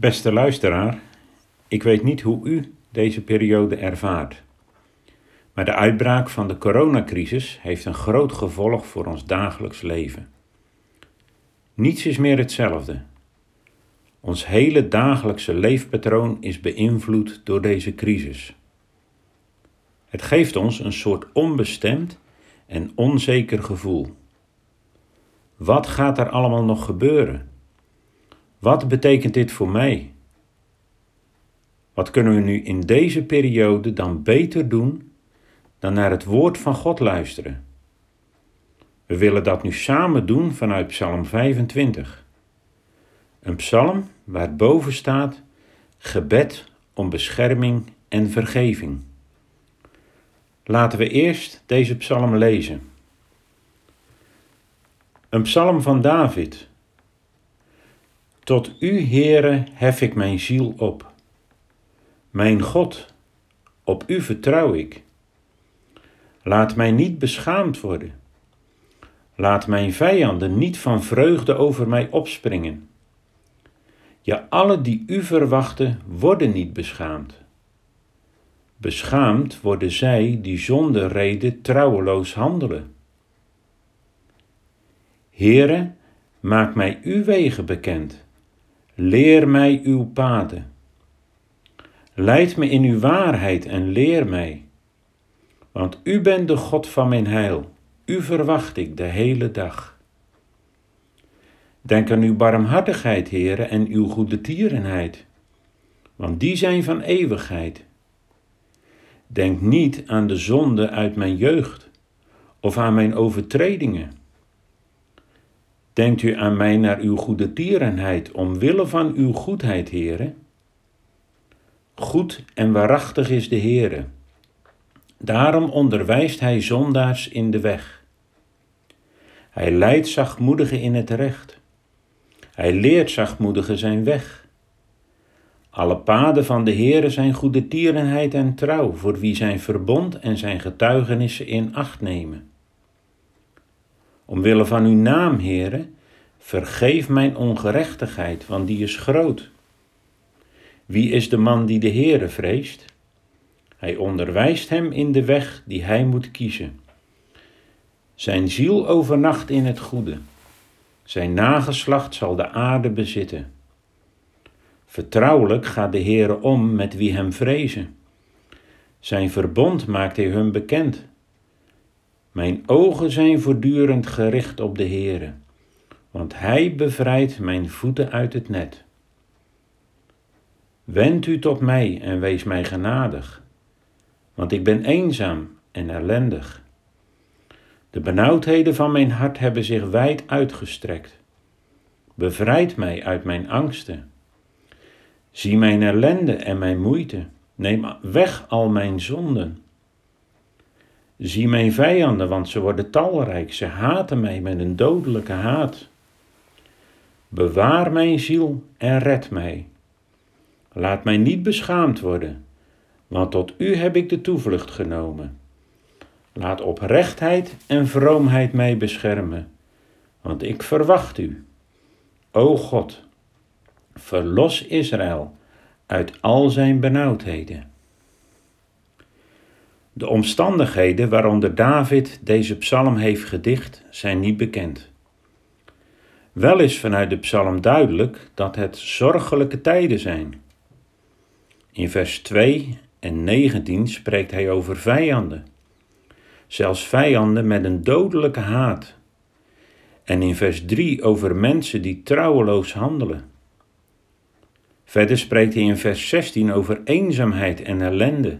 Beste luisteraar, ik weet niet hoe u deze periode ervaart. Maar de uitbraak van de coronacrisis heeft een groot gevolg voor ons dagelijks leven. Niets is meer hetzelfde. Ons hele dagelijkse leefpatroon is beïnvloed door deze crisis. Het geeft ons een soort onbestemd en onzeker gevoel. Wat gaat er allemaal nog gebeuren? Wat betekent dit voor mij? Wat kunnen we nu in deze periode dan beter doen dan naar het woord van God luisteren? We willen dat nu samen doen vanuit Psalm 25. Een psalm waar boven staat gebed om bescherming en vergeving. Laten we eerst deze psalm lezen. Een psalm van David. Tot u, Heere, hef ik mijn ziel op. Mijn God, op u vertrouw ik. Laat mij niet beschaamd worden. Laat mijn vijanden niet van vreugde over mij opspringen. Ja, alle die u verwachten, worden niet beschaamd. Beschaamd worden zij die zonder reden trouweloos handelen. Heere, maak mij uw wegen bekend. Leer mij uw paden. Leid me in uw waarheid en leer mij. Want u bent de God van mijn heil. U verwacht ik de hele dag. Denk aan uw barmhartigheid, Heere, en uw goede tierenheid, want die zijn van eeuwigheid. Denk niet aan de zonde uit mijn jeugd of aan mijn overtredingen. Denkt u aan mij naar uw goede tierenheid, omwille van uw goedheid, Heere? Goed en waarachtig is de Heere. Daarom onderwijst hij zondaars in de weg. Hij leidt zachtmoedigen in het recht. Hij leert zachtmoedigen zijn weg. Alle paden van de Heere zijn goede tierenheid en trouw, voor wie zijn verbond en zijn getuigenissen in acht nemen. Omwille van uw naam, Heere, vergeef mijn ongerechtigheid, want die is groot. Wie is de man die de Heere vreest? Hij onderwijst hem in de weg die hij moet kiezen. Zijn ziel overnacht in het goede. Zijn nageslacht zal de aarde bezitten. Vertrouwelijk gaat de Heere om met wie hem vrezen. Zijn verbond maakt hij hun bekend. Mijn ogen zijn voortdurend gericht op de Heere, want hij bevrijdt mijn voeten uit het net. Wend u tot mij en wees mij genadig, want ik ben eenzaam en ellendig. De benauwdheden van mijn hart hebben zich wijd uitgestrekt. Bevrijd mij uit mijn angsten. Zie mijn ellende en mijn moeite. Neem weg al mijn zonden. Zie mijn vijanden, want ze worden talrijk. Ze haten mij met een dodelijke haat. Bewaar mijn ziel en red mij. Laat mij niet beschaamd worden, want tot u heb ik de toevlucht genomen. Laat oprechtheid en vroomheid mij beschermen, want ik verwacht u. O God, verlos Israël uit al zijn benauwdheden. De omstandigheden waaronder David deze psalm heeft gedicht zijn niet bekend. Wel is vanuit de psalm duidelijk dat het zorgelijke tijden zijn. In vers 2 en 19 spreekt hij over vijanden, zelfs vijanden met een dodelijke haat. En in vers 3 over mensen die trouweloos handelen. Verder spreekt hij in vers 16 over eenzaamheid en ellende.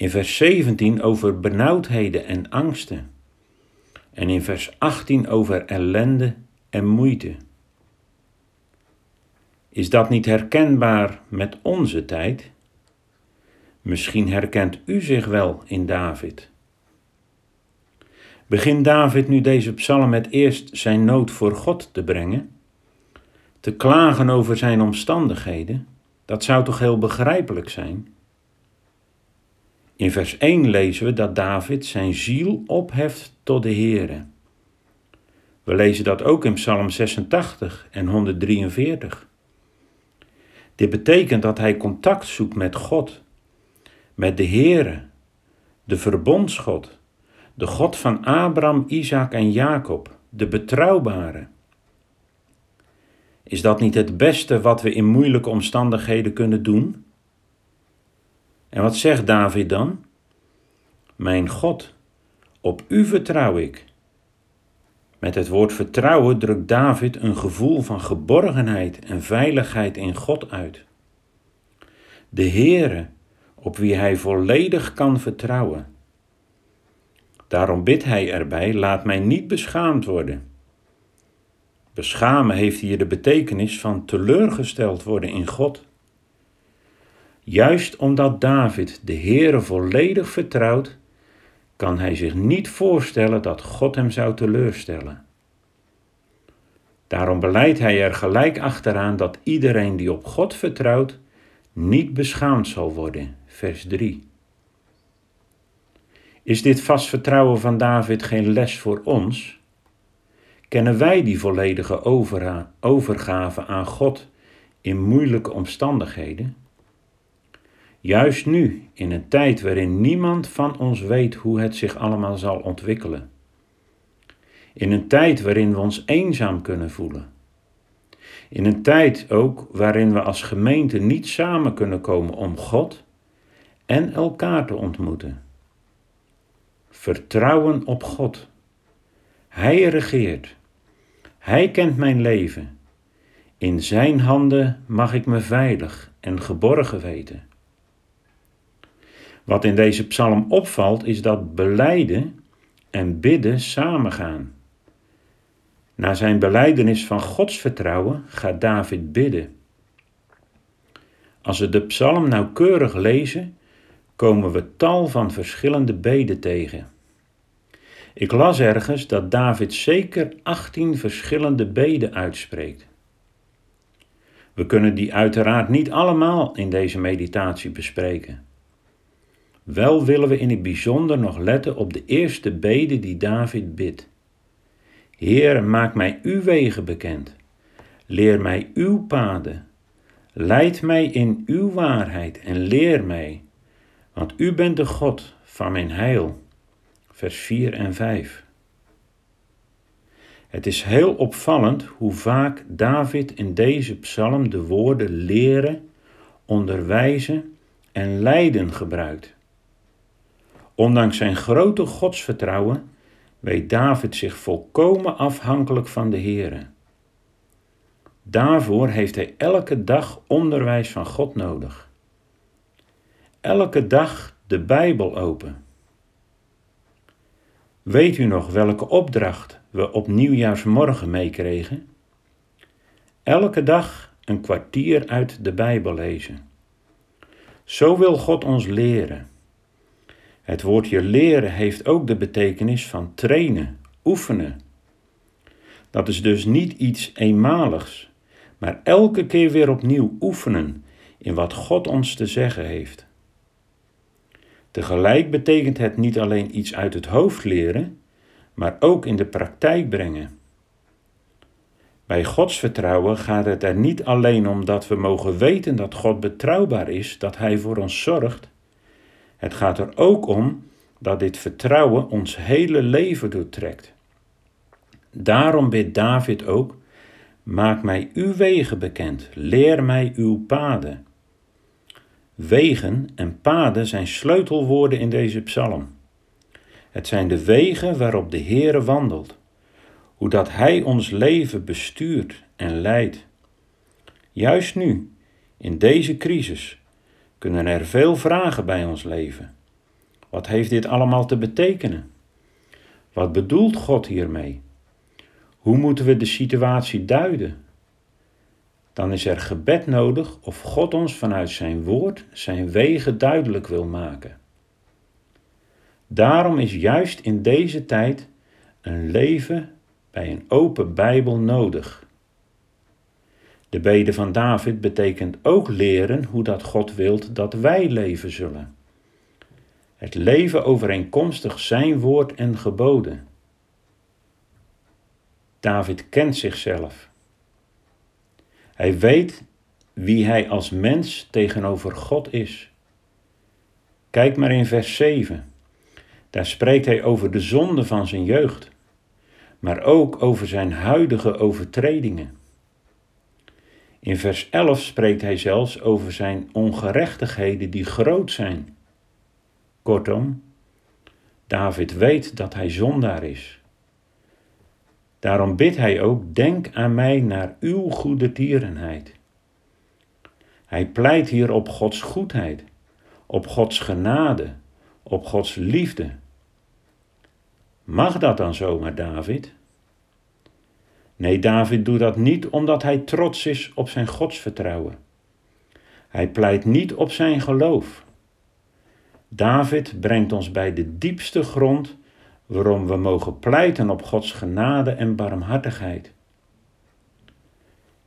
In vers 17 over benauwdheden en angsten. En in vers 18 over ellende en moeite. Is dat niet herkenbaar met onze tijd? Misschien herkent u zich wel in David. Begint David nu deze psalm met eerst zijn nood voor God te brengen? Te klagen over zijn omstandigheden? Dat zou toch heel begrijpelijk zijn? In vers 1 lezen we dat David zijn ziel opheft tot de Heere. We lezen dat ook in Psalm 86 en 143. Dit betekent dat hij contact zoekt met God, met de Heere, de verbondsgod, de God van Abraham, Isaac en Jacob, de betrouwbare. Is dat niet het beste wat we in moeilijke omstandigheden kunnen doen? En wat zegt David dan? Mijn God, op u vertrouw ik. Met het woord vertrouwen drukt David een gevoel van geborgenheid en veiligheid in God uit. De Heere, op wie hij volledig kan vertrouwen. Daarom bidt hij erbij: laat mij niet beschaamd worden. Beschamen heeft hier de betekenis van teleurgesteld worden in God. Juist omdat David de Heere volledig vertrouwt, kan hij zich niet voorstellen dat God hem zou teleurstellen. Daarom beleidt hij er gelijk achteraan dat iedereen die op God vertrouwt, niet beschaamd zal worden. Vers 3. Is dit vast vertrouwen van David geen les voor ons? Kennen wij die volledige overgave aan God in moeilijke omstandigheden? Juist nu, in een tijd waarin niemand van ons weet hoe het zich allemaal zal ontwikkelen. In een tijd waarin we ons eenzaam kunnen voelen. In een tijd ook waarin we als gemeente niet samen kunnen komen om God en elkaar te ontmoeten. Vertrouwen op God. Hij regeert. Hij kent mijn leven. In Zijn handen mag ik me veilig en geborgen weten. Wat in deze psalm opvalt is dat beleiden en bidden samengaan. Na zijn beleidenis van Gods vertrouwen gaat David bidden. Als we de psalm nauwkeurig lezen, komen we tal van verschillende beden tegen. Ik las ergens dat David zeker 18 verschillende beden uitspreekt. We kunnen die uiteraard niet allemaal in deze meditatie bespreken. Wel willen we in het bijzonder nog letten op de eerste bede die David bidt. Heer, maak mij uw wegen bekend. Leer mij uw paden. Leid mij in uw waarheid en leer mij, want u bent de God van mijn heil. Vers 4 en 5. Het is heel opvallend hoe vaak David in deze psalm de woorden leren, onderwijzen en leiden gebruikt. Ondanks zijn grote godsvertrouwen weet David zich volkomen afhankelijk van de Heere. Daarvoor heeft hij elke dag onderwijs van God nodig. Elke dag de Bijbel open. Weet u nog welke opdracht we op nieuwjaarsmorgen meekregen? Elke dag een kwartier uit de Bijbel lezen. Zo wil God ons leren. Het woordje leren heeft ook de betekenis van trainen, oefenen. Dat is dus niet iets eenmaligs, maar elke keer weer opnieuw oefenen in wat God ons te zeggen heeft. Tegelijk betekent het niet alleen iets uit het hoofd leren, maar ook in de praktijk brengen. Bij Gods vertrouwen gaat het er niet alleen om dat we mogen weten dat God betrouwbaar is, dat Hij voor ons zorgt, het gaat er ook om dat dit vertrouwen ons hele leven doortrekt. Daarom bidt David ook: Maak mij uw wegen bekend, leer mij uw paden. Wegen en paden zijn sleutelwoorden in deze psalm. Het zijn de wegen waarop de Heere wandelt, hoe dat Hij ons leven bestuurt en leidt. Juist nu, in deze crisis, kunnen er veel vragen bij ons leven. Wat heeft dit allemaal te betekenen? Wat bedoelt God hiermee? Hoe moeten we de situatie duiden? Dan is er gebed nodig of God ons vanuit zijn woord zijn wegen duidelijk wil maken. Daarom is juist in deze tijd een leven bij een open Bijbel nodig. De bede van David betekent ook leren hoe dat God wilt dat wij leven zullen. Het leven overeenkomstig zijn woord en geboden. David kent zichzelf. Hij weet wie hij als mens tegenover God is. Kijk maar in vers 7. Daar spreekt hij over de zonde van zijn jeugd, maar ook over zijn huidige overtredingen. In vers 11 spreekt hij zelfs over zijn ongerechtigheden die groot zijn. Kortom, David weet dat hij zondaar is. Daarom bidt hij ook: Denk aan mij naar uw goede tierenheid. Hij pleit hier op Gods goedheid, op Gods genade, op Gods liefde. Mag dat dan zomaar, David? Nee, David doet dat niet omdat hij trots is op zijn godsvertrouwen. Hij pleit niet op zijn geloof. David brengt ons bij de diepste grond waarom we mogen pleiten op Gods genade en barmhartigheid.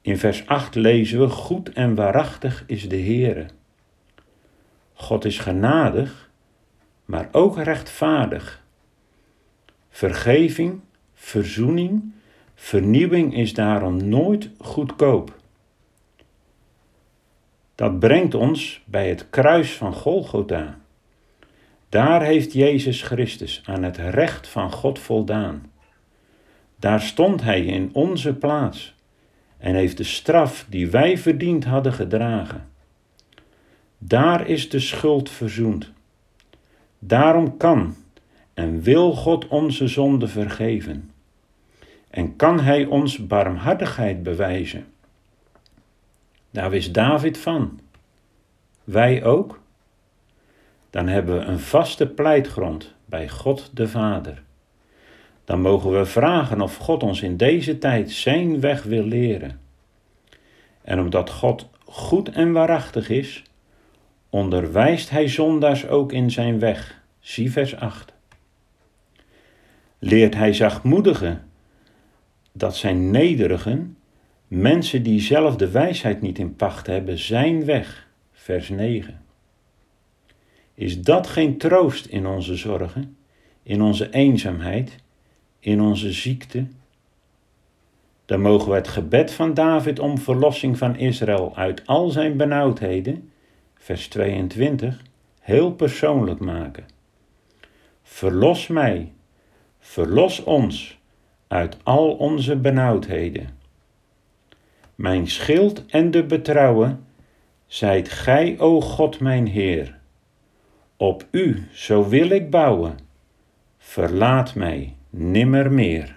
In vers 8 lezen we: Goed en waarachtig is de Heere. God is genadig, maar ook rechtvaardig. Vergeving, verzoening, vernieuwing is daarom nooit goedkoop. Dat brengt ons bij het kruis van Golgotha. Daar heeft Jezus Christus aan het recht van God voldaan. Daar stond Hij in onze plaats en heeft de straf die wij verdiend hadden gedragen. Daar is de schuld verzoend. Daarom kan en wil God onze zonde vergeven. En kan Hij ons barmhartigheid bewijzen. Daar wist David van. Wij ook? Dan hebben we een vaste pleitgrond bij God de Vader. Dan mogen we vragen of God ons in deze tijd zijn weg wil leren. En omdat God goed en waarachtig is, onderwijst Hij zondaars ook in zijn weg. Zie vers 8. Leert Hij zachtmoedigen dat zijn nederigen, mensen die zelf de wijsheid niet in pacht hebben, zijn weg. Vers 9. Is dat geen troost in onze zorgen, in onze eenzaamheid, in onze ziekte? Dan mogen we het gebed van David om verlossing van Israël uit al zijn benauwdheden, vers 22, heel persoonlijk maken. Verlos mij, verlos ons uit al onze benauwdheden. Mijn schild en de betrouwen, zijt gij, o God mijn Heer. Op u, zo wil ik bouwen. Verlaat mij nimmer meer.